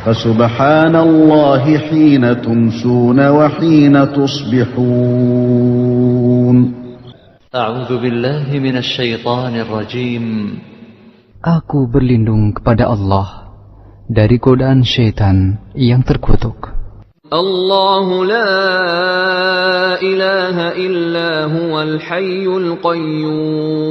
فسبحان الله حين تمسون وحين تصبحون. أعوذ بالله من الشيطان الرجيم. Aku berlindung kepada Allah dari godaan syaitan yang terkutuk. الله لا إله إلا هو الحي القيوم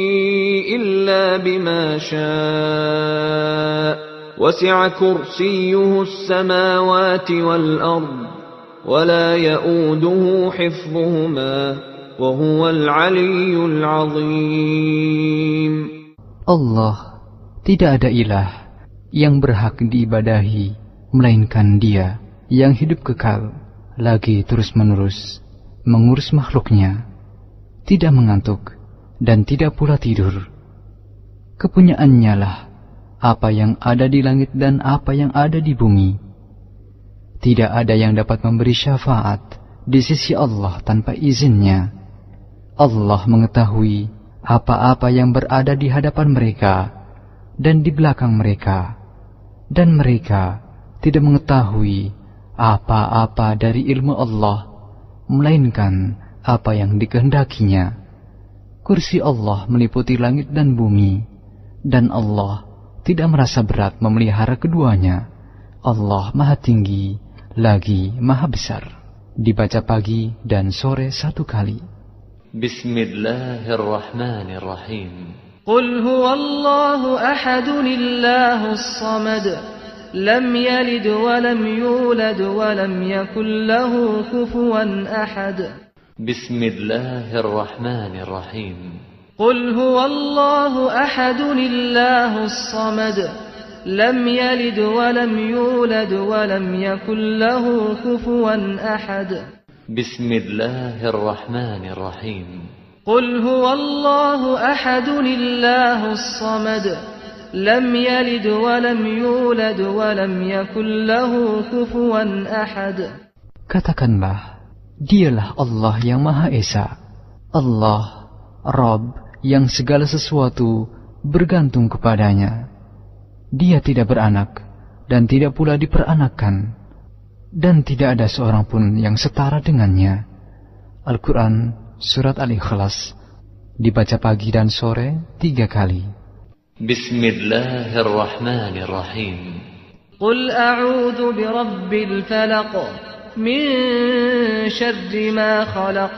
إلا بما شاء وسع كرسيه السماوات والأرض ولا يؤوده حفظهما وهو العلي العظيم Allah tidak ada ilah yang berhak diibadahi melainkan Dia yang hidup kekal lagi terus-menerus mengurus makhluknya tidak mengantuk dan tidak pula tidur kepunyaannya lah apa yang ada di langit dan apa yang ada di bumi. Tidak ada yang dapat memberi syafaat di sisi Allah tanpa izinnya. Allah mengetahui apa-apa yang berada di hadapan mereka dan di belakang mereka, dan mereka tidak mengetahui apa-apa dari ilmu Allah, melainkan apa yang dikehendakinya. Kursi Allah meliputi langit dan bumi, dan Allah tidak merasa berat memelihara keduanya. Allah Maha Tinggi lagi Maha Besar. Dibaca pagi dan sore satu kali. Bismillahirrahmanirrahim. Qul huwallahu ahadun illahus samad. Lam yalid wa lam yulad wa lam yakul kufuwan ahad. Bismillahirrahmanirrahim. قل هو الله أحد الله الصمد لم يلد ولم يولد ولم يكن له كفوا أحد. بسم الله الرحمن الرحيم. قل هو الله أحد الله الصمد لم يلد ولم يولد ولم يكن له كفوا أحد. Katakanlah, dialah Allah yang Maha Esa. Allah, Rob yang segala sesuatu bergantung kepadanya. Dia tidak beranak dan tidak pula diperanakan dan tidak ada seorang pun yang setara dengannya. Al-Quran Surat Al-Ikhlas dibaca pagi dan sore tiga kali. Bismillahirrahmanirrahim. Qul a'udhu birabbil falaq min syarri ma khalaq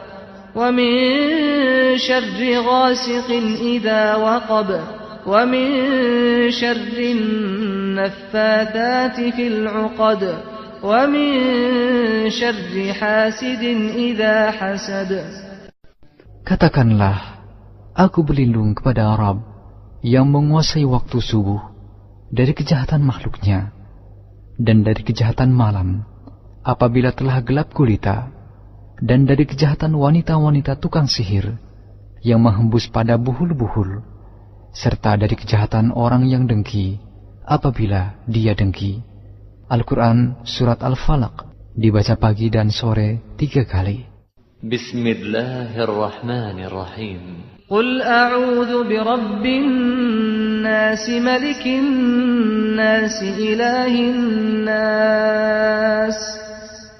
ومن شر غاسق إذا وقب ومن شر النفاثات في العقد ومن شر حاسد إذا حسد Katakanlah, aku berlindung kepada Arab yang menguasai waktu subuh dari kejahatan makhluknya dan dari kejahatan malam apabila telah gelap gulita dan dari kejahatan wanita-wanita tukang sihir yang menghembus pada buhul-buhul serta dari kejahatan orang yang dengki apabila dia dengki. Al-Quran Surat Al-Falaq dibaca pagi dan sore tiga kali. بسم الله الرحمن الرحيم قل أعوذ برب الناس ملك الناس إله الناس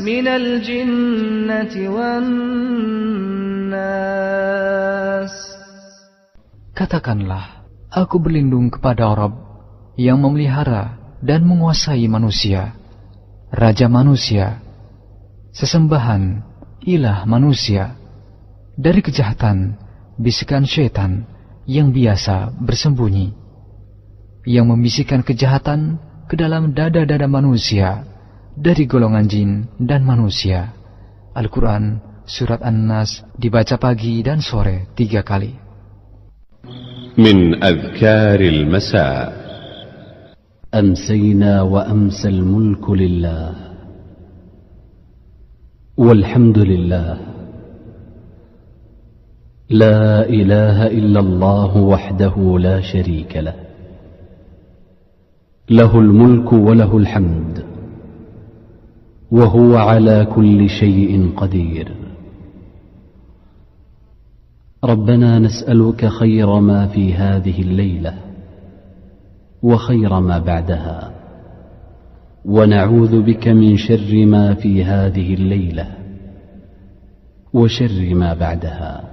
minal jinnati wan Katakanlah aku berlindung kepada Rabb yang memelihara dan menguasai manusia raja manusia sesembahan ilah manusia dari kejahatan bisikan syaitan yang biasa bersembunyi yang membisikkan kejahatan ke dalam dada-dada manusia dari golongan jin dan manusia. Al-Quran Surat An-Nas dibaca pagi dan sore tiga kali. Min azkaril masa. أمسينا وأمسى الملك لله والحمد لله لا إله إلا الله وحده لا شريك له له الملك وله الحمد وهو على كل شيء قدير. ربنا نسألك خير ما في هذه الليلة وخير ما بعدها. ونعوذ بك من شر ما في هذه الليلة وشر ما بعدها.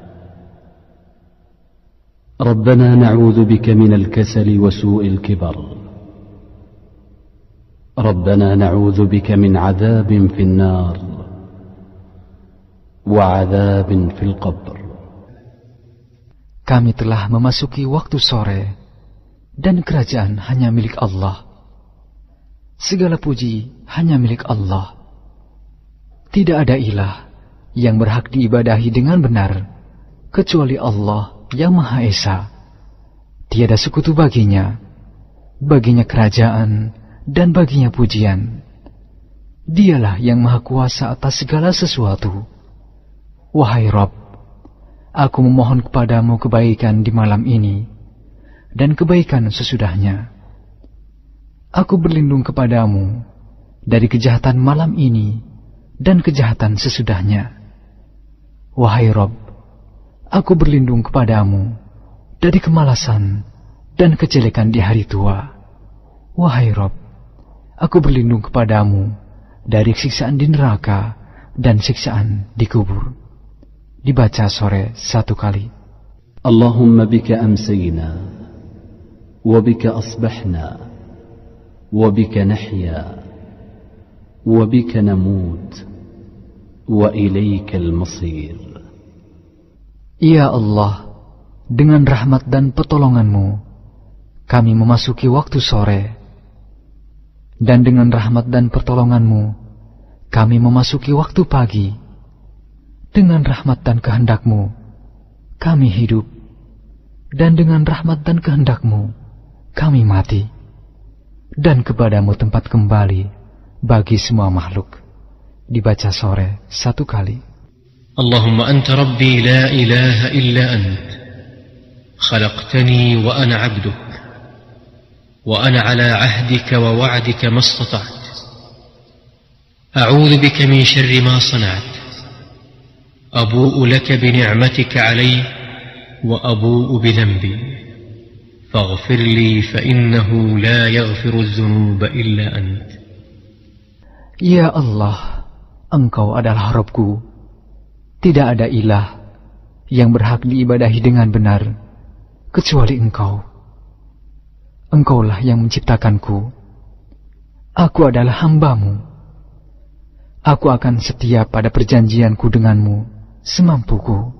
ربنا نعوذ بك من الكسل وسوء الكبر. ربنا نعوذ بك من عذاب في النار وعذاب في القبر Kami telah memasuki waktu sore, dan kerajaan hanya milik Allah. Segala puji hanya milik Allah. Tidak ada ilah yang berhak diibadahi dengan benar, kecuali Allah yang Maha Esa. Tiada sekutu baginya, baginya kerajaan, dan baginya pujian. Dialah yang Maha Kuasa atas segala sesuatu. Wahai Rob, Aku memohon kepadamu kebaikan di malam ini dan kebaikan sesudahnya. Aku berlindung kepadamu dari kejahatan malam ini dan kejahatan sesudahnya. Wahai Rob, aku berlindung kepadamu dari kemalasan dan kejelekan di hari tua. Wahai Rob, aku berlindung kepadamu dari siksaan di neraka dan siksaan di kubur. Dibaca sore satu kali. Allahumma bika amsayna, wa bika asbahna, wa bika nahya, wa bika namut, wa ilayka al-masir. Ya Allah, dengan rahmat dan petolonganmu, kami memasuki waktu sore dan dengan rahmat dan pertolonganmu, kami memasuki waktu pagi. Dengan rahmat dan kehendakmu, kami hidup, dan dengan rahmat dan kehendakmu, kami mati. Dan kepadamu tempat kembali bagi semua makhluk. Dibaca sore satu kali. Allahumma anta rabbi la ilaha illa ant. Khalaqtani wa ana abduh. وأنا على عهدك ووعدك ما استطعت أعوذ بك من شر ما صنعت أبوء لك بنعمتك علي وأبوء بذنبي فاغفر لي فإنه لا يغفر الذنوب إلا أنت Ya Allah, Engkau adalah Robku. Tidak ada ilah yang berhak diibadahi dengan benar, kecuali Engkau. Engkaulah yang menciptakanku. Aku adalah hambamu. Aku akan setia pada perjanjianku denganmu, semampuku.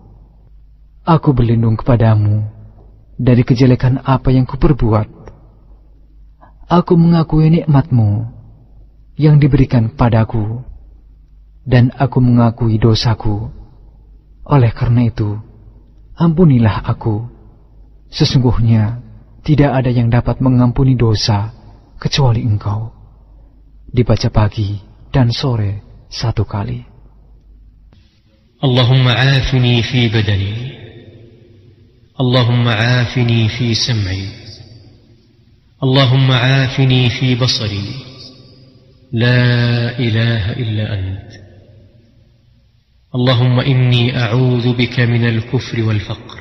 Aku berlindung kepadamu dari kejelekan apa yang kuperbuat. Aku mengakui nikmatmu yang diberikan padaku, dan aku mengakui dosaku. Oleh karena itu, ampunilah aku. Sesungguhnya tidak ada yang dapat mengampuni dosa kecuali engkau. Dibaca pagi dan sore satu kali. اللهم عافني في بدني اللهم عافني في سمعي اللهم عافني في بصري لا اله الا انت اللهم اني اعوذ بك من الكفر والفقر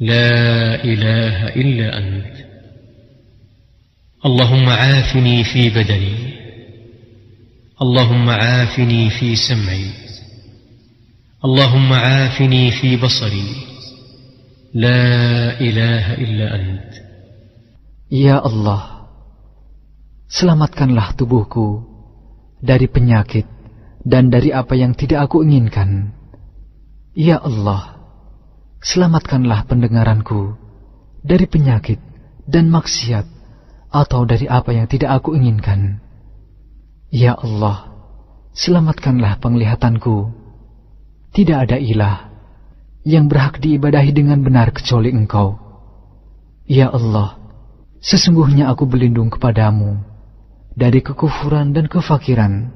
لا اله الا انت اللهم عافني في بدني اللهم عافني في سمعي اللهم عافني في بصري لا اله الا انت Ya Allah, selamatkanlah tubuhku dari penyakit dan dari apa yang tidak aku inginkan. Ya Allah, selamatkanlah pendengaranku dari penyakit dan maksiat atau dari apa yang tidak aku inginkan. Ya Allah, selamatkanlah penglihatanku. Tidak ada ilah yang berhak diibadahi dengan benar kecuali Engkau. Ya Allah, sesungguhnya aku berlindung kepadamu dari kekufuran dan kefakiran.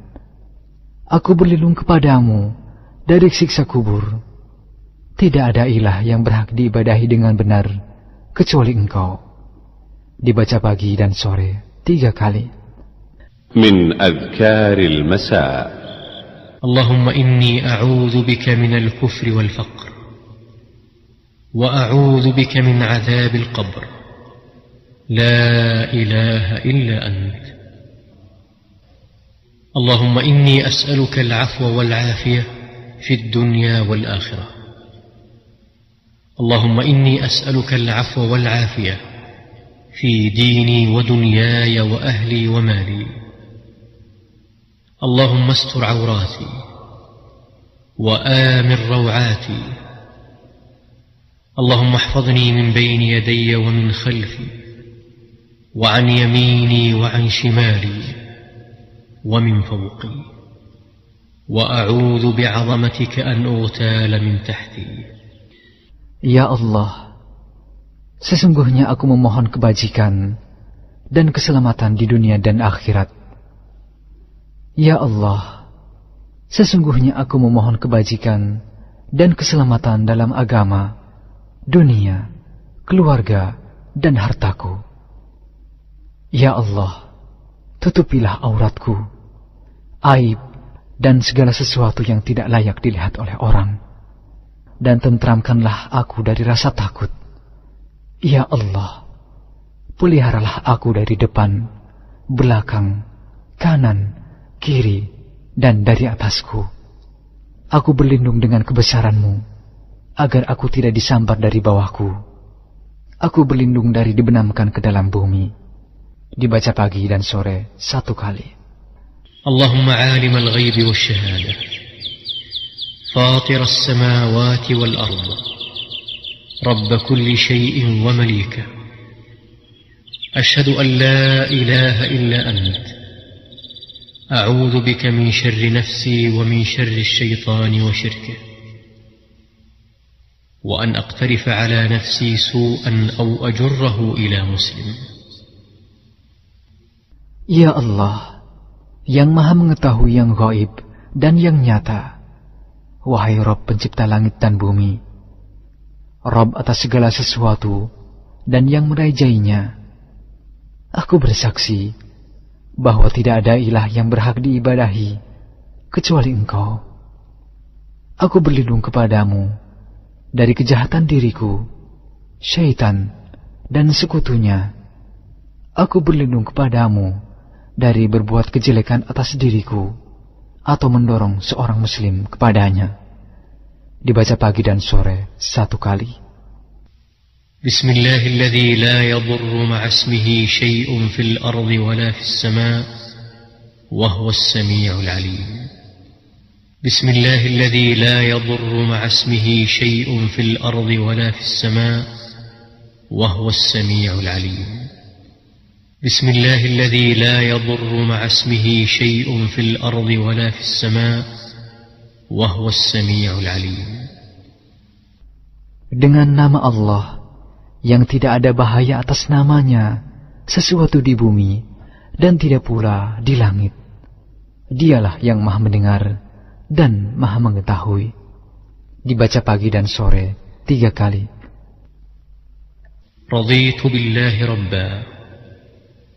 Aku berlindung kepadamu dari siksa kubur Tidak ada ilah yang berhak diibadahi dengan benar kecuali Engkau. Dibaca pagi dan sore tiga kali. من أذكار المساء اللهم اني اعوذ بك من الكفر والفقر واعوذ بك من عذاب القبر لا اله الا انت اللهم اني اسالك العفو والعافيه في الدنيا والاخره اللهم إني أسألك العفو والعافية في ديني ودنياي وأهلي ومالي. اللهم استر عوراتي وامن روعاتي. اللهم احفظني من بين يدي ومن خلفي وعن يميني وعن شمالي ومن فوقي. وأعوذ بعظمتك أن أغتال من تحتي. Ya Allah, sesungguhnya aku memohon kebajikan dan keselamatan di dunia dan akhirat. Ya Allah, sesungguhnya aku memohon kebajikan dan keselamatan dalam agama, dunia, keluarga, dan hartaku. Ya Allah, tutupilah auratku, aib, dan segala sesuatu yang tidak layak dilihat oleh orang dan tentramkanlah aku dari rasa takut. Ya Allah, peliharalah aku dari depan, belakang, kanan, kiri, dan dari atasku. Aku berlindung dengan kebesaranmu, agar aku tidak disambar dari bawahku. Aku berlindung dari dibenamkan ke dalam bumi. Dibaca pagi dan sore satu kali. Allahumma alim al-ghaybi wa shahada فاطر السماوات والأرض. رب كل شيء ومليكه. أشهد أن لا إله إلا أنت. أعوذ بك من شر نفسي ومن شر الشيطان وشركه. وأن أقترف على نفسي سوءا أو أجره إلى مسلم. Ya Allah, yang maha mengetahui yang gaib dan yang nyata. Wahai Rob pencipta langit dan bumi, Rob atas segala sesuatu dan yang merajainya. Aku bersaksi bahwa tidak ada ilah yang berhak diibadahi kecuali engkau. Aku berlindung kepadamu dari kejahatan diriku, syaitan, dan sekutunya. Aku berlindung kepadamu dari berbuat kejelekan atas diriku atau mendorong seorang muslim kepadanya. Dibaca pagi dan sore satu kali. الله الذي لا يضر مع اسمه شيء في الأرض ولا في السماء وهو السميع العليم بسم الله الذي لا يضر مع اسمه شيء في الأرض ولا في السماء وهو السميع العليم بسم الله الذي لا يضر مع اسمه شيء في الأرض ولا في السماء وهو السميع العليم Dengan nama Allah yang tidak ada bahaya atas namanya sesuatu di bumi dan tidak pula di langit. Dialah yang maha mendengar dan maha mengetahui. Dibaca pagi dan sore tiga kali. رضيت بالله ربا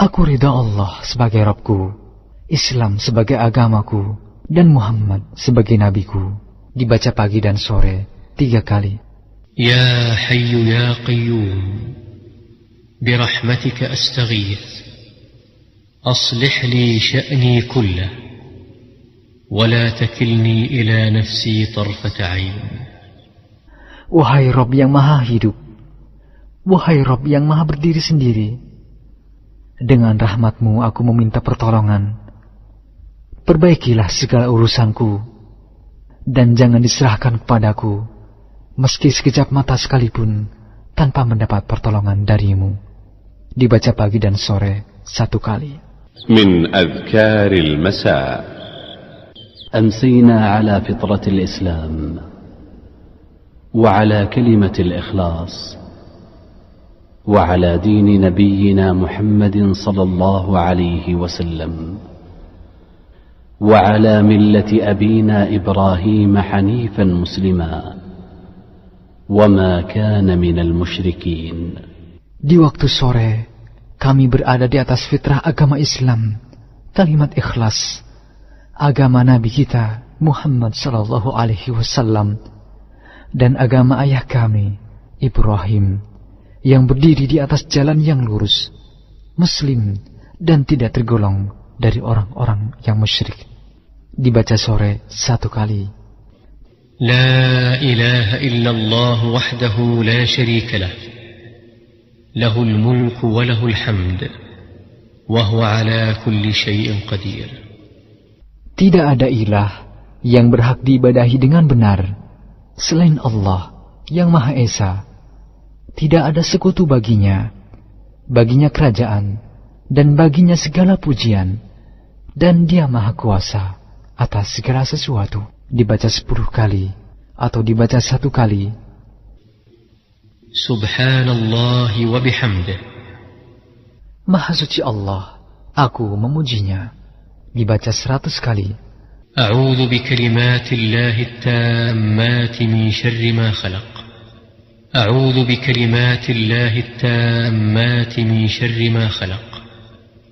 Aku ridha Allah sebagai Rabbku, Islam sebagai agamaku, dan Muhammad sebagai nabiku. Dibaca pagi dan sore tiga kali. يا حي يا قيوم برحمتك أستغيث أصلح لي شأني كله ولا تكلني إلى نفسي طرفة عين Wahai Rob yang maha hidup, wahai Rob yang maha berdiri sendiri, dengan rahmatmu aku meminta pertolongan. Perbaikilah segala urusanku, dan jangan diserahkan kepadaku, meski sekejap mata sekalipun, tanpa mendapat pertolongan darimu. Dibaca pagi dan sore satu kali. من أذكار المساء أمسينا على فطرة الإسلام وعلى كلمة الإخلاص وعلى دين نبينا محمد صلى الله عليه وسلم وعلى ملة أبينا إبراهيم حنيفا مسلما وما كان من المشركين Di waktu sore, kami berada di atas fitrah agama Islam, kalimat ikhlas, agama Nabi kita Muhammad Sallallahu Alaihi Wasallam, dan agama ayah kami Ibrahim, yang berdiri di atas jalan yang lurus, muslim dan tidak tergolong dari orang-orang yang musyrik. Dibaca sore satu kali. La ilaha illallah wahdahu la syarika lah. Lahul mulku wa lahul hamd. Ala kulli syai'in qadir. Tidak ada ilah yang berhak diibadahi dengan benar selain Allah yang Maha Esa Tidak ada sekutu baginya, baginya kerajaan, dan baginya segala pujian, dan dia Maha Kuasa atas segala sesuatu. Dibaca sepuluh kali atau dibaca satu kali. سبحان الله وبحمده Maha suci Allah, aku memujinya. Dibaca seratus kali. أعوذ بكلمات الله التامات من شر ما خلق أعوذ بكلمات الله التامات من شر ما خلق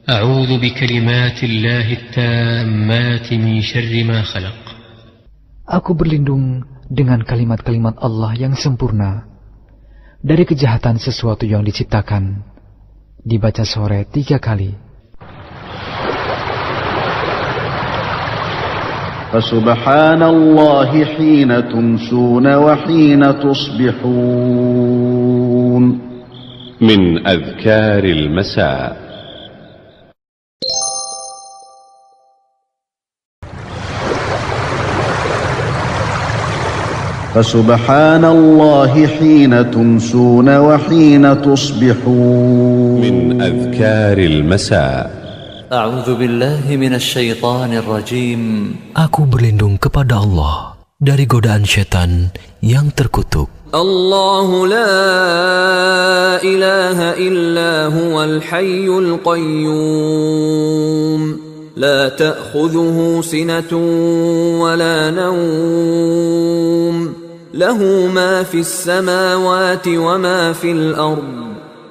أعوذ بكلمات الله التامات من شر ما خلق Aku berlindung dengan kalimat-kalimat Allah yang sempurna dari kejahatan sesuatu yang diciptakan. Dibaca sore tiga kali. فسبحان الله حين تمسون وحين تصبحون. من أذكار المساء. فسبحان الله حين تمسون وحين تصبحون. من أذكار المساء. أعوذ بالله من الشيطان الرجيم. Aku berlindung kepada Allah dari godaan setan yang terkutuk. الله لا إله إلا هو الحي القيوم لا تأخذه سنة ولا نوم له ما في السماوات وما في الأرض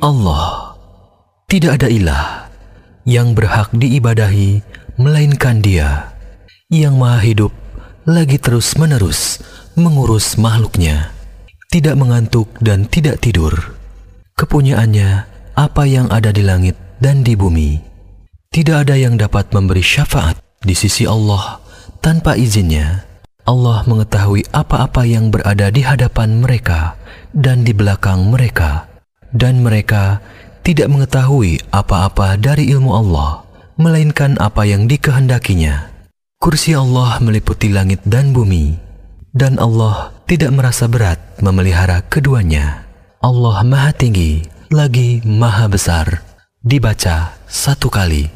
Allah tidak ada ilah yang berhak diibadahi melainkan Dia yang Maha Hidup lagi terus-menerus mengurus makhluknya, tidak mengantuk dan tidak tidur. Kepunyaannya apa yang ada di langit dan di bumi. Tidak ada yang dapat memberi syafaat di sisi Allah tanpa izinnya. Allah mengetahui apa-apa yang berada di hadapan mereka dan di belakang mereka, dan mereka tidak mengetahui apa-apa dari ilmu Allah, melainkan apa yang dikehendakinya. Kursi Allah meliputi langit dan bumi, dan Allah tidak merasa berat memelihara keduanya. Allah Maha Tinggi lagi Maha Besar. Dibaca satu kali.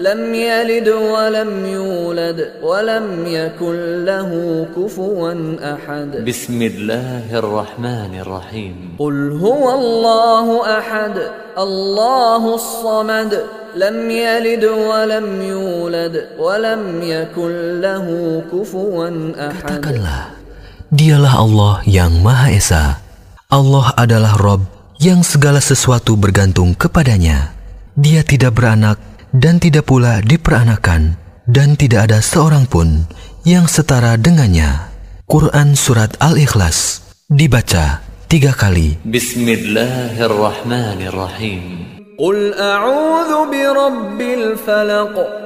لم يلد ولم يولد ولم يكن له كفوا احد بسم الله الرحمن الرحيم قل هو الله احد الله الصمد لم يلد ولم يولد ولم يكن له كفوا احد Katakanlah, dialah Allah yang Maha Esa. Allah adalah Rob yang segala sesuatu bergantung kepadanya. Dia tidak beranak dan tidak pula diperanakan dan tidak ada seorang pun yang setara dengannya. Quran Surat Al-Ikhlas dibaca tiga kali. Bismillahirrahmanirrahim. Qul a'udhu birabbil falak.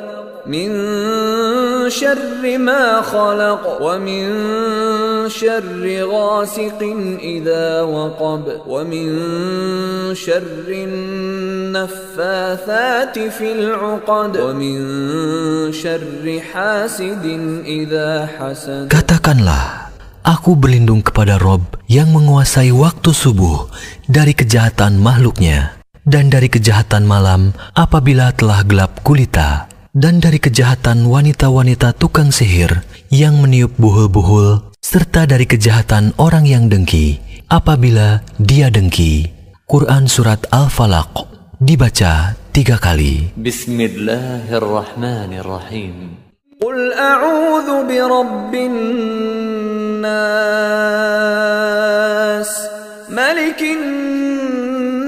من شر ما خلق ومن شر غاسق اذا وقب ومن شر النفاثات في العقد ومن شر حاسد اذا حسد Katakanlah, aku berlindung kepada Rob yang menguasai waktu subuh dari kejahatan makhluknya, dan dari kejahatan malam apabila telah gelap gulita, dan dari kejahatan wanita-wanita tukang sihir yang meniup buhul-buhul, serta dari kejahatan orang yang dengki apabila dia dengki. Quran Surat Al-Falaq dibaca tiga kali. Bismillahirrahmanirrahim. Qul a'udhu birabbin nas, malikin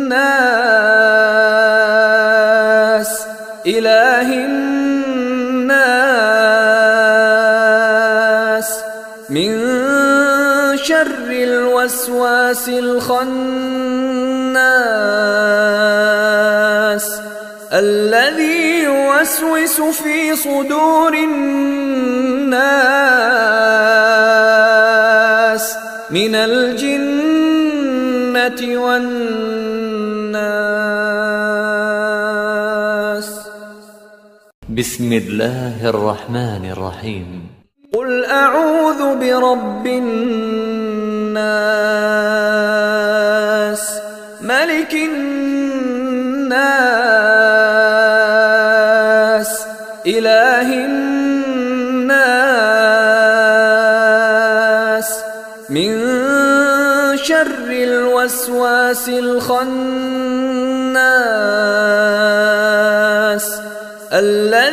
nas, الوسواس الخناس الذي يوسوس في صدور الناس من الجنة والناس. بسم الله الرحمن الرحيم. قل أعوذ برب الناس ملك الناس إله الناس من شر الوسواس الخناس الذي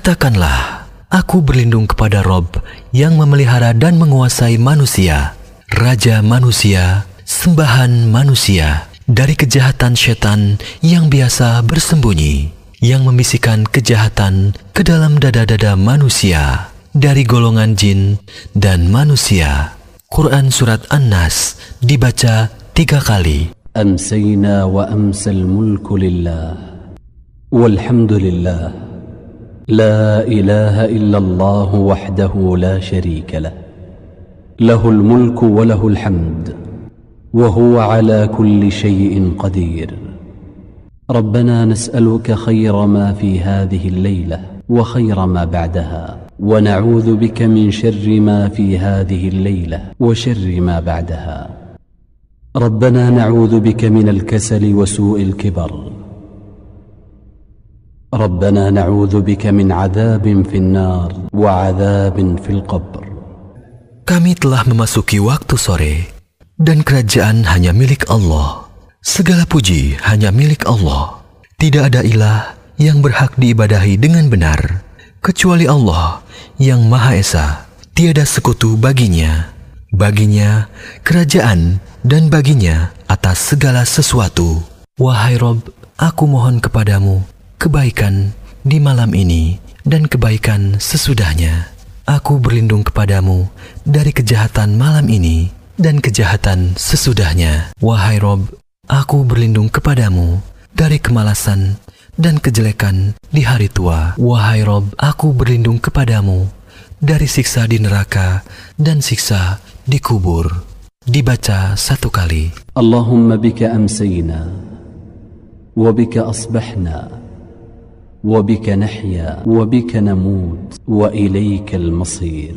Katakanlah, aku berlindung kepada Rob yang memelihara dan menguasai manusia, Raja manusia, sembahan manusia, dari kejahatan setan yang biasa bersembunyi, yang membisikkan kejahatan ke dalam dada-dada manusia, dari golongan jin dan manusia. Quran Surat An-Nas dibaca tiga kali. أمسينا وأمسى الملك لله والحمد لله لا إله إلا الله وحده لا شريك له. له الملك وله الحمد وهو على كل شيء قدير. ربنا نسألك خير ما في هذه الليلة وخير ما بعدها ونعوذ بك من شر ما في هذه الليلة وشر ما بعدها. ربنا نعوذ بك من الكسل وسوء الكبر ربنا نعوذ بك من عذاب في النار وعذاب في القبر Kami telah memasuki waktu sore, dan kerajaan hanya milik Allah. Segala puji hanya milik Allah. Tidak ada ilah yang berhak diibadahi dengan benar, kecuali Allah yang Maha Esa. Tiada sekutu baginya. Baginya kerajaan dan baginya atas segala sesuatu. Wahai Rob, aku mohon kepadamu kebaikan di malam ini dan kebaikan sesudahnya. Aku berlindung kepadamu dari kejahatan malam ini dan kejahatan sesudahnya. Wahai Rob, aku berlindung kepadamu dari kemalasan dan kejelekan di hari tua. Wahai Rob, aku berlindung kepadamu dari siksa di neraka dan siksa di kubur. Dibaca satu kali. Allahumma bika amsayna wa bika asbahna. وبك نحيا وبك نموت وإليك المصير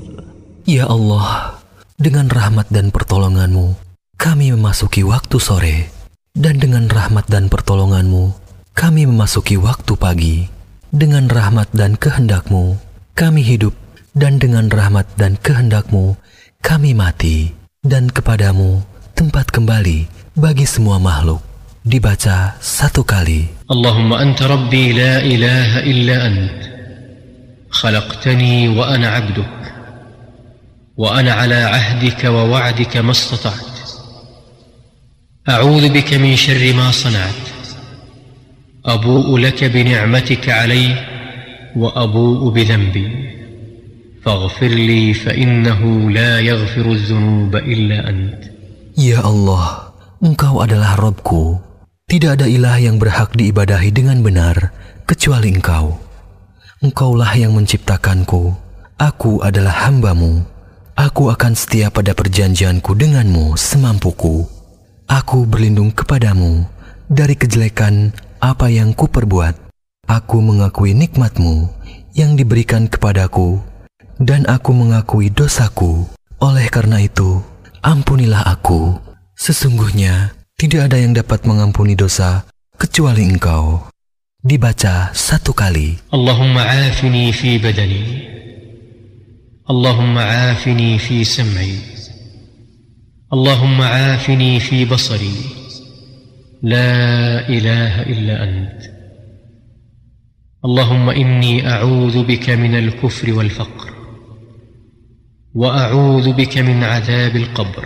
Ya Allah, dengan rahmat dan pertolonganmu, kami memasuki waktu sore. Dan dengan rahmat dan pertolonganmu, kami memasuki waktu pagi. Dengan rahmat dan kehendakmu, kami hidup. Dan dengan rahmat dan kehendakmu, kami mati. Dan kepadamu tempat kembali bagi semua makhluk. dibaca satu kali. Allahumma anta rabbi la ilaha illa ant. Khalaqtani wa ana abduk. Wa ana ala ahdika wa wa'dika ma istata'at. أعوذ بك من شر ما صنعت أبوء لك بنعمتك علي وأبوء بذنبي فاغفر لي فإنه لا يغفر الذنوب إلا أنت يا الله engkau adalah Robku Tidak ada ilah yang berhak diibadahi dengan benar kecuali Engkau. Engkaulah yang menciptakanku. Aku adalah hambamu. Aku akan setia pada perjanjianku denganmu semampuku. Aku berlindung kepadamu dari kejelekan apa yang kuperbuat. Aku mengakui nikmatmu yang diberikan kepadaku dan aku mengakui dosaku. Oleh karena itu, ampunilah aku. Sesungguhnya tidak ada yang dapat mengampuni dosa kecuali engkau. Dibaca satu kali. اللهم عافني في بدني اللهم عافني في سمعي اللهم عافني في بصري لا اله الا انت اللهم اني اعوذ بك من الكفر والفقر واعوذ بك من عذاب القبر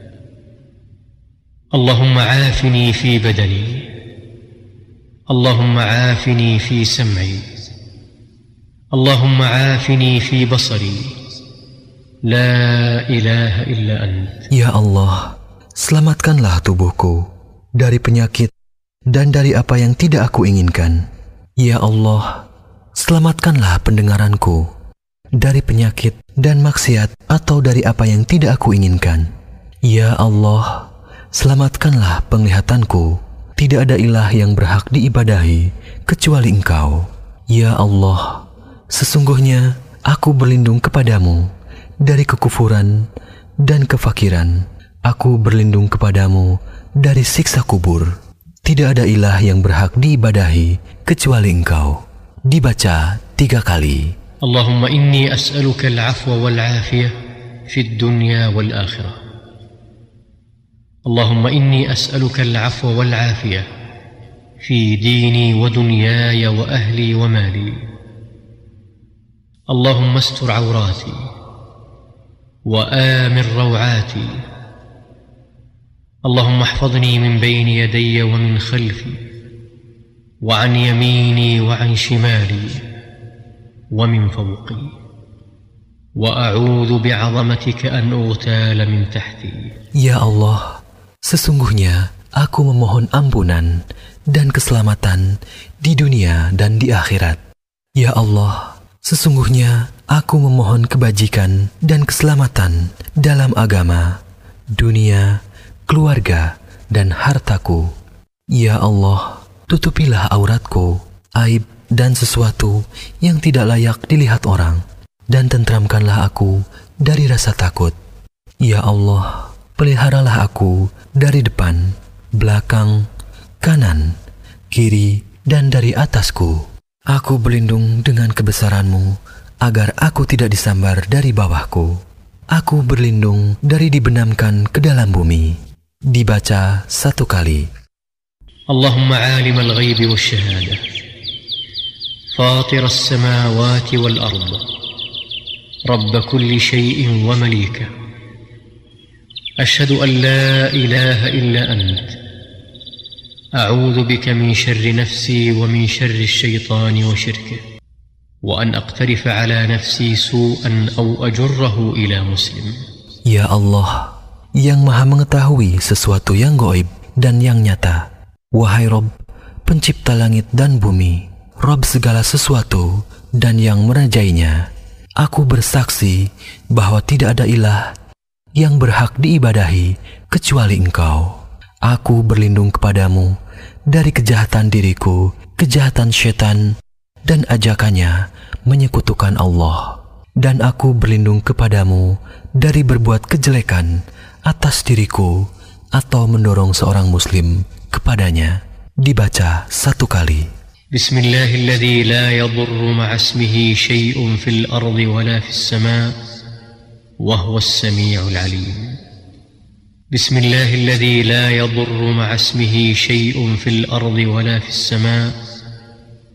اللهم عافني في بدني اللهم عافني في سمعي اللهم عافني في بصري لا اله الا انت Ya Allah, selamatkanlah tubuhku dari penyakit dan dari apa yang tidak aku inginkan. Ya Allah, selamatkanlah pendengaranku dari penyakit dan maksiat atau dari apa yang tidak aku inginkan. Ya Allah, Selamatkanlah penglihatanku, tidak ada ilah yang berhak diibadahi kecuali Engkau. Ya Allah, sesungguhnya aku berlindung kepadamu dari kekufuran dan kefakiran. Aku berlindung kepadamu dari siksa kubur. Tidak ada ilah yang berhak diibadahi kecuali Engkau. Dibaca tiga kali. Allahumma inni as'aluka al-afwa wal-afiyah fid dunya wal akhirah. اللهم إني أسألك العفو والعافية في ديني ودنياي وأهلي ومالي. اللهم استر عوراتي وآمن روعاتي. اللهم احفظني من بين يدي ومن خلفي وعن يميني وعن شمالي ومن فوقي. وأعوذ بعظمتك أن أغتال من تحتي. Ya Allah, sesungguhnya aku memohon ampunan dan keselamatan di dunia dan di akhirat. Ya Allah, sesungguhnya aku memohon kebajikan dan keselamatan dalam agama, dunia, keluarga, dan hartaku. Ya Allah, tutupilah auratku, aib dan sesuatu yang tidak layak dilihat orang, dan tentramkanlah aku dari rasa takut. Ya Allah, peliharalah aku dari depan, belakang, kanan, kiri, dan dari atasku. Aku berlindung dengan kebesaranmu, agar aku tidak disambar dari bawahku. Aku berlindung dari dibenamkan ke dalam bumi. Dibaca satu kali. اللهم عالم الغيب والشهاده فاطر السماوات والارض رب كل شيء ومليكه اشهد ان لا اله الا انت اعوذ بك من شر نفسي ومن شر الشيطان وشركه وان اقترف على نفسي سوءا او اجره الى مسلم Ya Allah, yang maha mengetahui sesuatu yang goib dan yang nyata. Wahai Rob, pencipta langit dan bumi, Rob segala sesuatu dan yang merajainya. Aku bersaksi bahwa tidak ada ilah yang berhak diibadahi kecuali engkau. Aku berlindung kepadamu dari kejahatan diriku, kejahatan setan, dan ajakannya menyekutukan Allah. Dan aku berlindung kepadamu dari berbuat kejelekan atas diriku atau mendorong seorang muslim kepadanya. Dibaca satu kali. بسم الله الذي لا يضر مع اسمه شيء في الارض ولا في السماء وهو السميع العليم. بسم الله الذي لا يضر مع اسمه شيء في الأرض ولا في السماء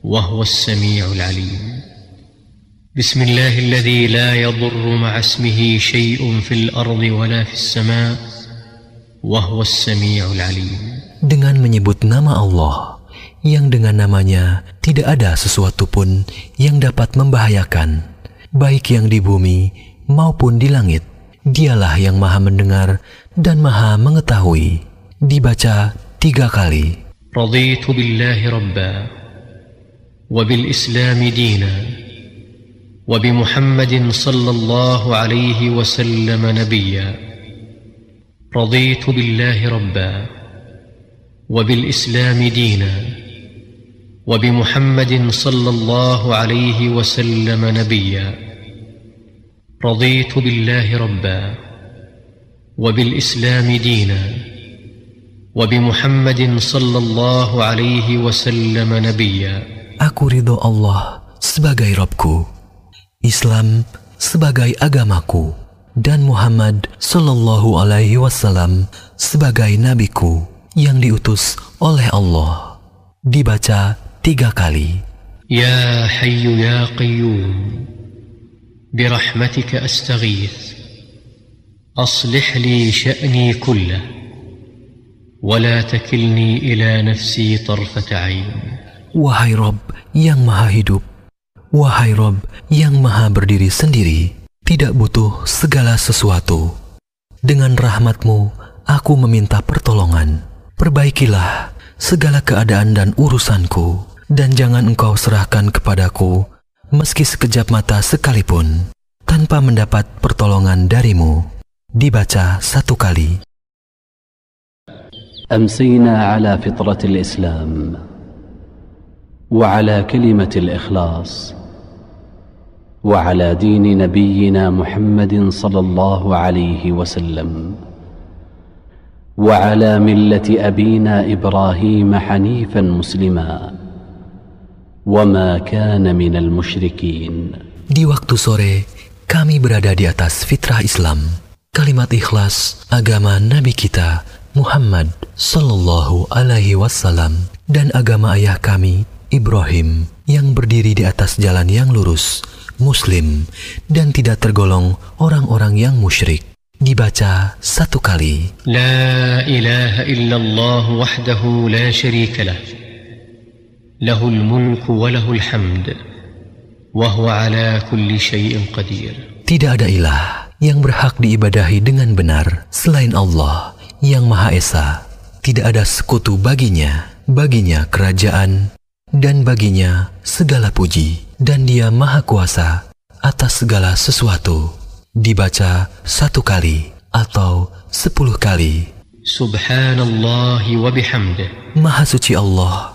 وهو السميع العليم. بسم الله الذي لا يضر مع اسمه شيء في الأرض ولا في السماء وهو السميع العليم. Dengan menyebut nama Allah yang dengan namanya tidak ada sesuatu pun yang dapat membahayakan baik yang di bumi maupun di langit dialah yang maha mendengar dan maha mengetahui dibaca tiga kali رضيت بالله ربا وبالاسلام دينا وبمحمد صلى الله عليه وسلم نبيا رضيت بالله ربا وبالاسلام دينا وبمحمد صلى الله عليه وسلم نبيا رضيت بالله ربا وبالاسلام دينا وبمحمد صلى الله عليه وسلم نبيا Aku ridho Allah sebagai Robku, Islam sebagai agamaku, dan Muhammad Sallallahu Alaihi Wasallam sebagai nabiku yang diutus oleh Allah. Dibaca tiga kali. يا حي يا قيوم برحمتك استغيث اصلح لي شاني كله ولا تكلني الى نفسي طرفه عين Wahai Rob yang maha hidup, wahai Rob yang maha berdiri sendiri, tidak butuh segala sesuatu. Dengan rahmatmu, aku meminta pertolongan. Perbaikilah segala keadaan dan urusanku, dan jangan engkau serahkan kepadaku meski sekejap mata sekalipun, tanpa mendapat pertolongan darimu. Dibaca satu kali. أمسينا على فطرة الإسلام وعلى كلمة الإخلاص وعلى دين نبينا محمد صلى الله عليه وسلم وعلى ملة أبينا إبراهيم حنيفا مسلما وما كان من المشركين Di waktu sore, kami berada di atas fitrah Islam, kalimat ikhlas agama Nabi kita Muhammad Sallallahu Alaihi Wasallam dan agama ayah kami Ibrahim yang berdiri di atas jalan yang lurus, Muslim dan tidak tergolong orang-orang yang musyrik. Dibaca satu kali. لا اله الا الله وحده لا شريك له له الملك وله الحمد وهو على كل شيء قدير Tidak ada ilah yang berhak diibadahi dengan benar selain Allah yang Maha Esa. Tidak ada sekutu baginya, baginya kerajaan, dan baginya segala puji. Dan dia Maha Kuasa atas segala sesuatu. Dibaca satu kali atau sepuluh kali. سبحان الله وبحمده Maha suci Allah,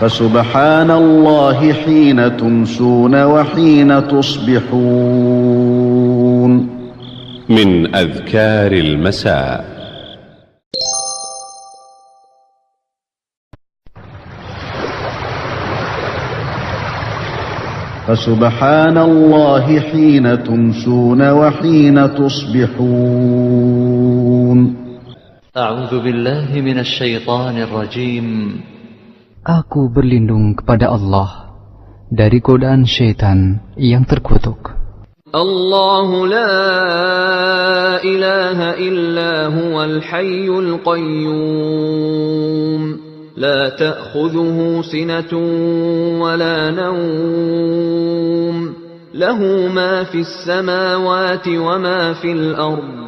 فسبحان الله حين تمسون وحين تصبحون. من أذكار المساء. فسبحان الله حين تمسون وحين تصبحون. أعوذ بالله من الشيطان الرجيم. Aku berlindung kepada Allah dari godaan syaitan yang terkutuk. الله لا إله إلا هو الحي القيوم لا تأخذه سنة ولا نوم له ما في السماوات وما في الأرض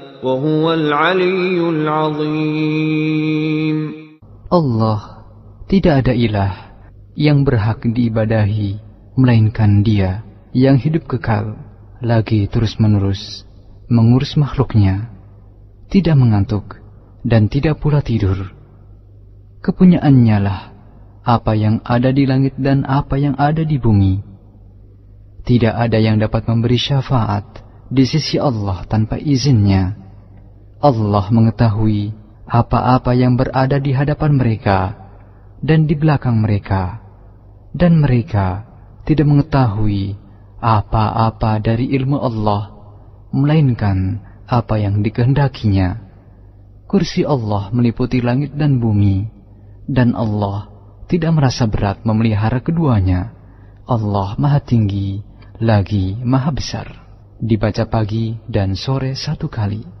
Allah tidak ada ilah yang berhak diibadahi melainkan Dia yang hidup kekal lagi terus-menerus mengurus makhluknya tidak mengantuk dan tidak pula tidur. Kepunyaannya lah apa yang ada di langit dan apa yang ada di bumi. Tidak ada yang dapat memberi syafaat di sisi Allah tanpa izinnya Allah mengetahui apa-apa yang berada di hadapan mereka dan di belakang mereka, dan mereka tidak mengetahui apa-apa dari ilmu Allah, melainkan apa yang dikehendakinya. Kursi Allah meliputi langit dan bumi, dan Allah tidak merasa berat memelihara keduanya. Allah Maha Tinggi, lagi Maha Besar. Dibaca pagi dan sore satu kali.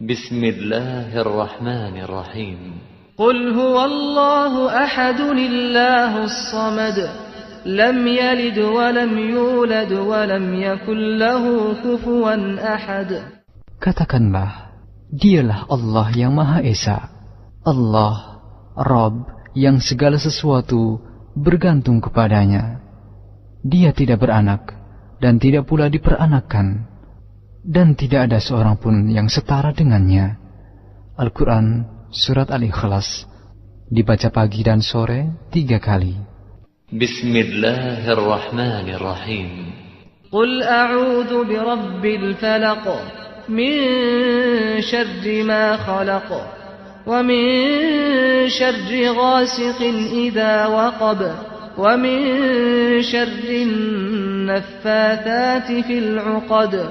بسم الله الرحمن الرحيم قل هو الله أحد الله الصمد لم يلد ولم يولد ولم يكن له كفوا أحد Katakanlah, dialah Allah yang Maha Esa. Allah, Rob yang segala sesuatu bergantung kepadanya. Dia tidak beranak dan tidak pula diperanakkan dan tidak ada seorang pun yang setara dengannya. Al-Quran Surat Al-Ikhlas dibaca pagi dan sore tiga kali. Bismillahirrahmanirrahim. قل أعوذ برب الفلق من شر ما خلق ومن شر غاسق إذا وقب ومن شر النفاثات في العقد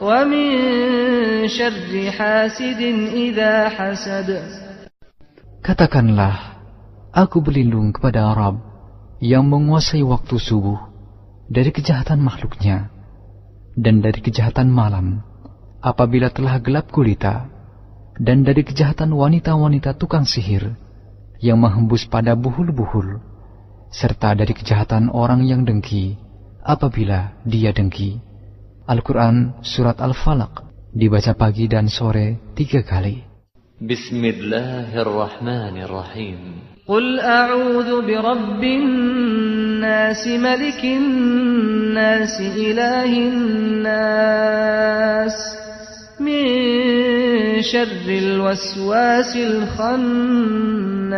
ومن شر حاسد إذا حسد Katakanlah, aku berlindung kepada Arab yang menguasai waktu subuh dari kejahatan makhluknya dan dari kejahatan malam apabila telah gelap gulita dan dari kejahatan wanita-wanita tukang sihir yang menghembus pada buhul-buhul serta dari kejahatan orang yang dengki apabila dia dengki. Al-Quran Surat Al-Falaq dibaca pagi dan sore tiga kali. Bismillahirrahmanirrahim. Qul a'udhu bi birabbin nasi malikin nasi ilahin nas min syarril waswasil khannas.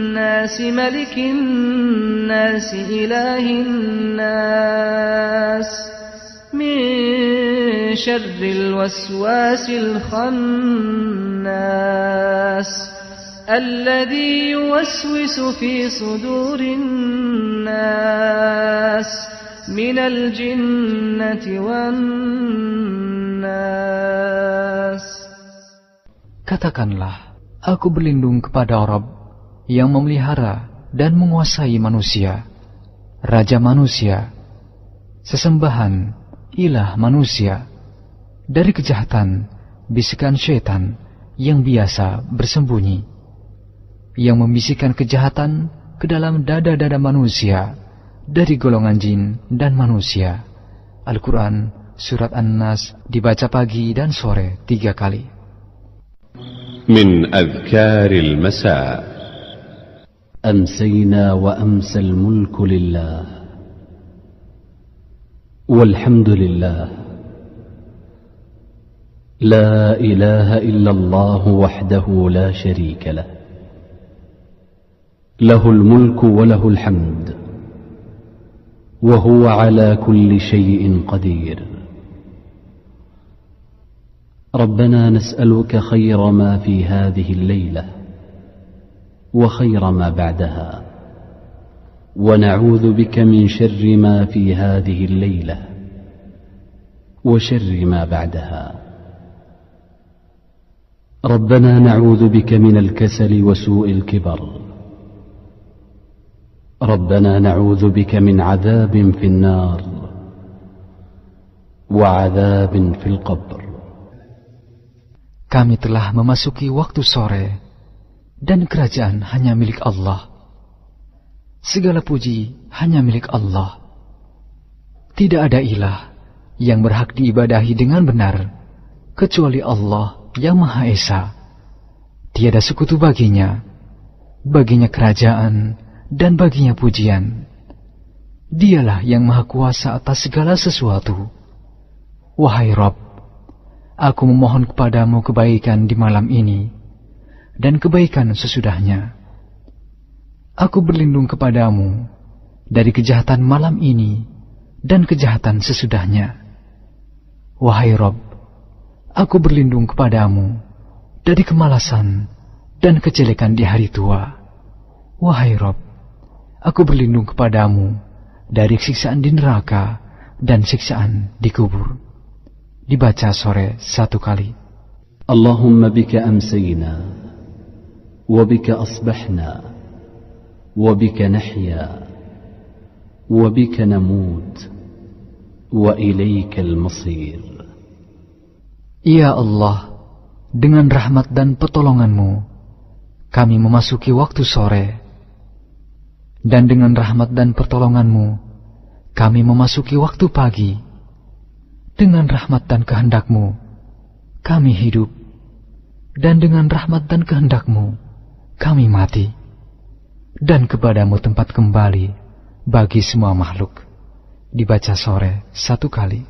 ملك الناس إله الناس. من شر الوسواس الخناس. الذي يوسوس في صدور الناس. من الجنة والناس. Katakanlah, aku berlindung kepada Rabb. yang memelihara dan menguasai manusia, Raja manusia, sesembahan, ilah manusia, dari kejahatan, bisikan syaitan yang biasa bersembunyi, yang membisikkan kejahatan ke dalam dada-dada manusia dari golongan jin dan manusia. Al-Quran Surat An-Nas dibaca pagi dan sore tiga kali. من أذكار المساء أمسينا وأمسى الملك لله والحمد لله. لا إله إلا الله وحده لا شريك له. له الملك وله الحمد وهو على كل شيء قدير. ربنا نسألك خير ما في هذه الليلة وخير ما بعدها. ونعوذ بك من شر ما في هذه الليلة وشر ما بعدها. ربنا نعوذ بك من الكسل وسوء الكبر. ربنا نعوذ بك من عذاب في النار وعذاب في القبر. Kami telah memasuki waktu sore, dan kerajaan hanya milik Allah. Segala puji hanya milik Allah. Tidak ada ilah yang berhak diibadahi dengan benar, kecuali Allah yang Maha Esa. Tiada sekutu baginya, baginya kerajaan, dan baginya pujian. Dialah yang Maha Kuasa atas segala sesuatu. Wahai Rob, Aku memohon kepadamu kebaikan di malam ini dan kebaikan sesudahnya. Aku berlindung kepadamu dari kejahatan malam ini dan kejahatan sesudahnya. Wahai Rob, aku berlindung kepadamu dari kemalasan dan kejelekan di hari tua. Wahai Rob, aku berlindung kepadamu dari siksaan di neraka dan siksaan di kubur. Dibaca sore satu kali. Allahumma bika amsayna وبك أصبحنا وبك نحيا وبك نموت وإليك المصير Ya Allah, dengan rahmat dan pertolonganmu, kami memasuki waktu sore. Dan dengan rahmat dan pertolonganmu, kami memasuki waktu pagi dengan rahmat dan kehendakmu, kami hidup. Dan dengan rahmat dan kehendakmu, kami mati. Dan kepadamu tempat kembali bagi semua makhluk. Dibaca sore satu kali.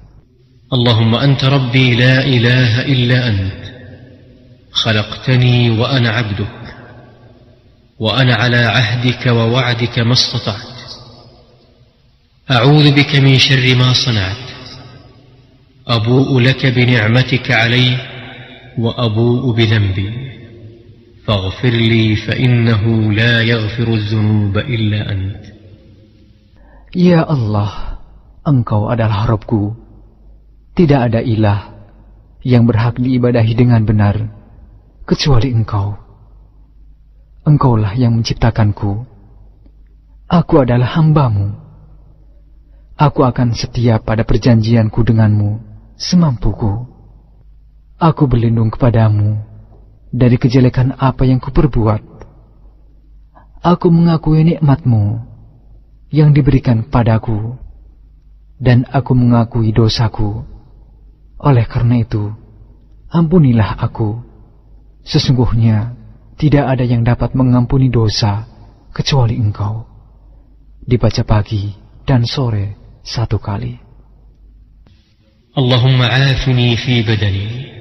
Allahumma anta rabbi la ilaha illa ant. خلقتني وأنا عبدك وأنا على عهدك ووعدك ما استطعت أعوذ بك من شر ما صنعت أبوء لك بنعمتك علي وأبوء بذنبي فاغفر لي فإنه لا يغفر الذنوب إلا أنت Ya Allah, Engkau adalah Robku. Tidak ada ilah yang berhak diibadahi dengan benar, kecuali Engkau. Engkaulah yang menciptakanku. Aku adalah hambamu. Aku akan setia pada perjanjianku denganmu semampuku. Aku berlindung kepadamu dari kejelekan apa yang kuperbuat. Aku mengakui nikmatmu yang diberikan padaku, dan aku mengakui dosaku. Oleh karena itu, ampunilah aku. Sesungguhnya, tidak ada yang dapat mengampuni dosa kecuali engkau. Dibaca pagi dan sore satu kali. Allahumma afini fi badani.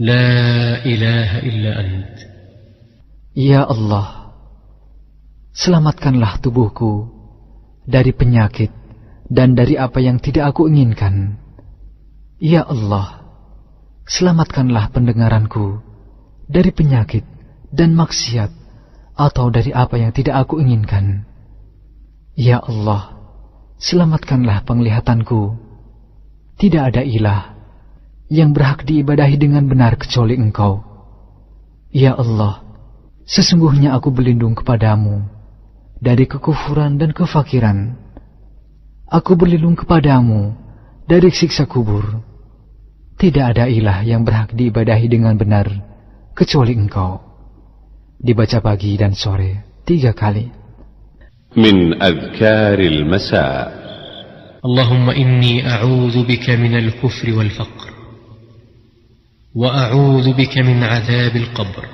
La ilaha illa ant. Ya Allah, selamatkanlah tubuhku dari penyakit dan dari apa yang tidak aku inginkan. Ya Allah, selamatkanlah pendengaranku dari penyakit dan maksiat atau dari apa yang tidak aku inginkan. Ya Allah, selamatkanlah penglihatanku. Tidak ada ilah yang berhak diibadahi dengan benar kecuali Engkau. Ya Allah, sesungguhnya aku berlindung kepadamu dari kekufuran dan kefakiran. Aku berlindung kepadamu dari siksa kubur. Tidak ada ilah yang berhak diibadahi dengan benar kecuali Engkau. Dibaca pagi dan sore tiga kali. Min azkaril masa. Allahumma inni a'udzu bika minal kufri wal faqr. وأعوذ بك من عذاب القبر.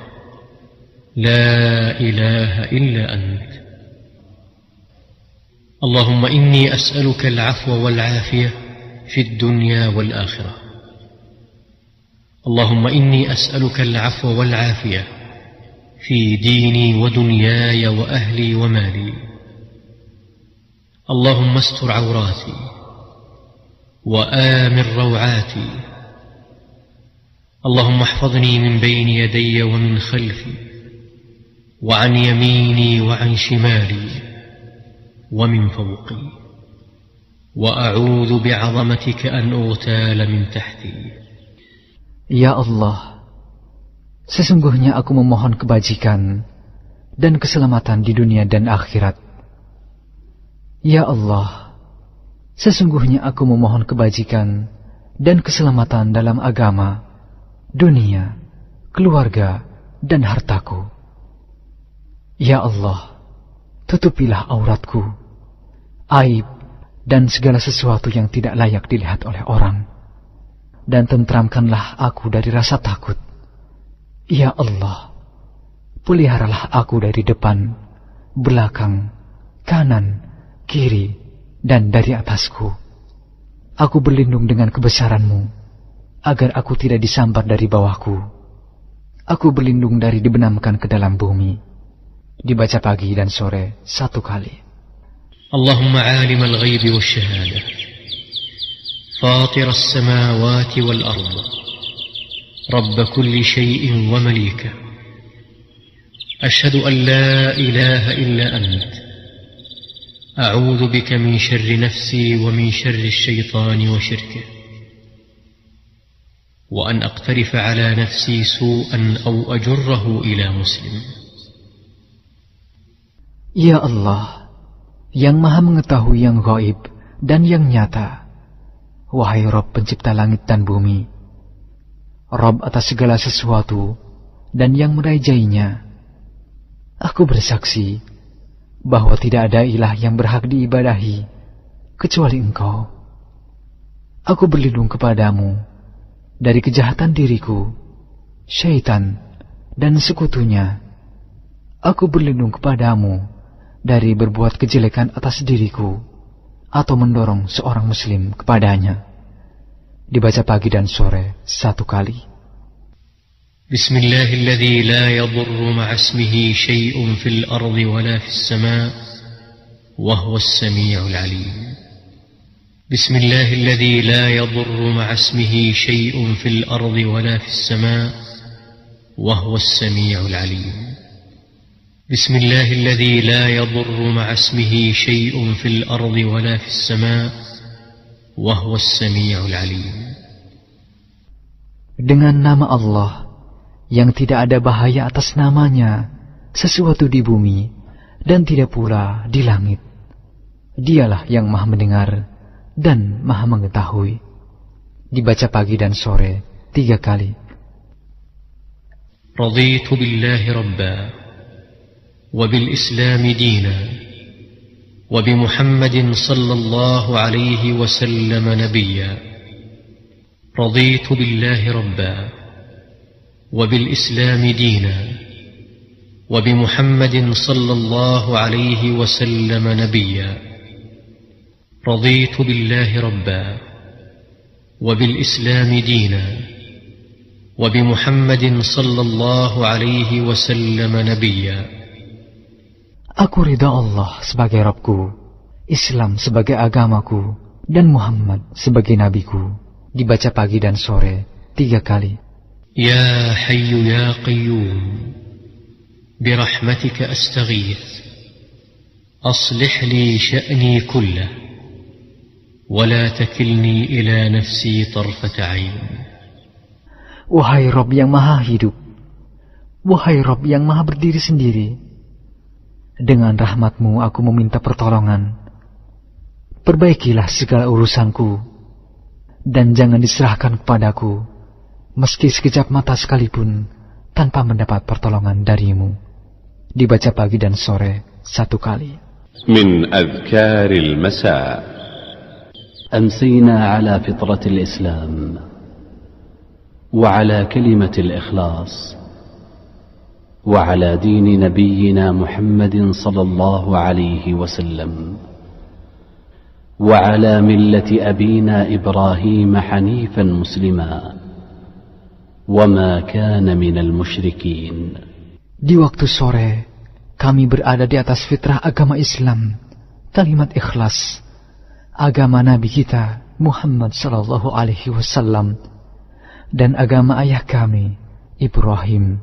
لا إله إلا أنت. اللهم إني أسألك العفو والعافية في الدنيا والآخرة. اللهم إني أسألك العفو والعافية في ديني ودنياي وأهلي ومالي. اللهم استر عوراتي وآمن روعاتي اللهم احفظني من بين يدي ومن خلفي وعن يميني وعن شمالي ومن فوقي واعوذ بعظمتك ان اغتال من تحتي Ya Allah, sesungguhnya aku memohon kebajikan dan keselamatan di dunia dan akhirat. Ya Allah, sesungguhnya aku memohon kebajikan dan keselamatan dalam agama, dunia, keluarga, dan hartaku. Ya Allah, tutupilah auratku, aib, dan segala sesuatu yang tidak layak dilihat oleh orang. Dan tentramkanlah aku dari rasa takut. Ya Allah, peliharalah aku dari depan, belakang, kanan, kiri, dan dari atasku. Aku berlindung dengan kebesaranmu, agar aku tidak disambar dari bawahku. Aku berlindung dari dibenamkan ke dalam bumi. Dibaca pagi dan sore satu kali. اللهم عالم الغيب والشهاده فاطر السماوات والارض رب كل شيء ومليكه اشهد ان لا اله الا انت اعوذ بك من شر نفسي ومن شر الشيطان وشركه وان اقترف على نفسي سوءا او اجره الى مسلم Ya Allah, yang maha mengetahui yang gaib dan yang nyata. Wahai Rob pencipta langit dan bumi, Rob atas segala sesuatu dan yang merajainya. Aku bersaksi bahwa tidak ada ilah yang berhak diibadahi kecuali engkau. Aku berlindung kepadamu dari kejahatan diriku, syaitan, dan sekutunya. Aku berlindung kepadamu dari berbuat kejelekan atas diriku atau mendorong seorang muslim kepadanya. Dibaca pagi dan sore satu kali. بسم الله الذي لا يضر مع اسمه شيء في الأرض ولا في السماء وهو السميع العليم بسم الله الذي لا يضر مع اسمه شيء في الأرض ولا في السماء وهو السميع العليم. بسم الله الذي لا يضر مع اسمه شيء في الأرض ولا في السماء وهو السميع العليم. Dengan nama Allah yang tidak ada bahaya atas namanya, sesuatu di bumi dan tidak pula di langit. Dialah yang maha mendengar. Dan maha mengetahui. Dibaca pagi dan sore tiga kali. رضيت بالله ربا وبالإسلام دينا وبمحمد صلى الله عليه وسلم نبيا رضيت بالله ربا وبالإسلام دينا وبمحمد صلى الله عليه وسلم نبيا رضيت بالله ربا وبالإسلام دينا وبمحمد صلى الله عليه وسلم نبيا Aku ridha Allah sebagai Rabbku, Islam sebagai agamaku, dan Muhammad sebagai nabiku. Dibaca pagi dan sore tiga kali. يا حي يا قيوم برحمتك أستغيث أصلح لي شأني كله ولا تكلني إلى نفسي طرفة عين Wahai Rob yang maha hidup, wahai Rob yang maha berdiri sendiri, dengan rahmatmu aku meminta pertolongan. Perbaikilah segala urusanku, dan jangan diserahkan kepadaku, meski sekejap mata sekalipun, tanpa mendapat pertolongan darimu. Dibaca pagi dan sore satu kali. من أذكار المساء أمسينا على فطرة الإسلام وعلى كلمة الإخلاص وعلى دين نبينا محمد صلى الله عليه وسلم وعلى ملة أبينا إبراهيم حنيفا مسلما وما كان من المشركين. Di waktu sore, kami berada di atas fitrah agama Islam, kalimat ikhlas, agama Nabi kita Muhammad Sallallahu Alaihi Wasallam dan agama ayah kami Ibrahim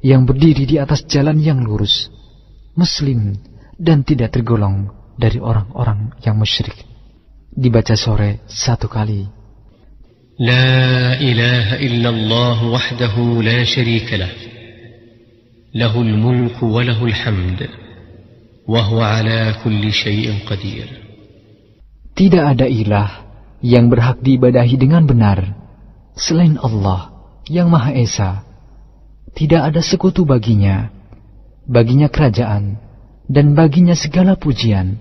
yang berdiri di atas jalan yang lurus, Muslim dan tidak tergolong dari orang-orang yang musyrik. Dibaca sore satu kali. لا إله إلا الله وحده لا شريك له له الملك وله الحمد وهو على كل شيء قدير. Tidak ada ilah yang berhak diibadahi dengan benar selain Allah yang Maha Esa. Tidak ada sekutu baginya, baginya kerajaan, dan baginya segala pujian,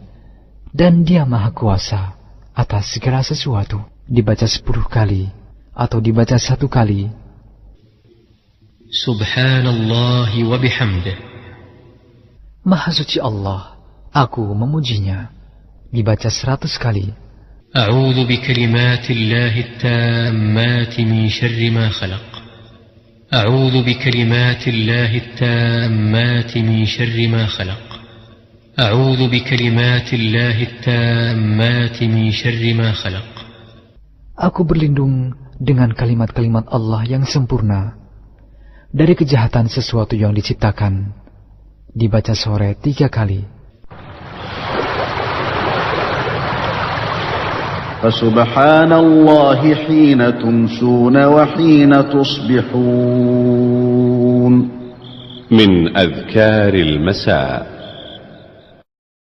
dan dia Maha Kuasa atas segala sesuatu. Dibaca sepuluh kali atau dibaca satu kali. Subhanallah wa bihamdih. Maha suci Allah, aku memujinya Dibaca seratus kali. أعوذ بكلمات الله التامات من شر ما خلق أعوذ بكلمات الله التامات من شر ما خلق أعوذ بكلمات الله التامات من شر ما خلق Aku berlindung dengan kalimat-kalimat Allah yang sempurna dari kejahatan sesuatu yang diciptakan. Dibaca sore tiga kali. فسبحان الله حين تمسون وحين تصبحون. من أذكار المساء.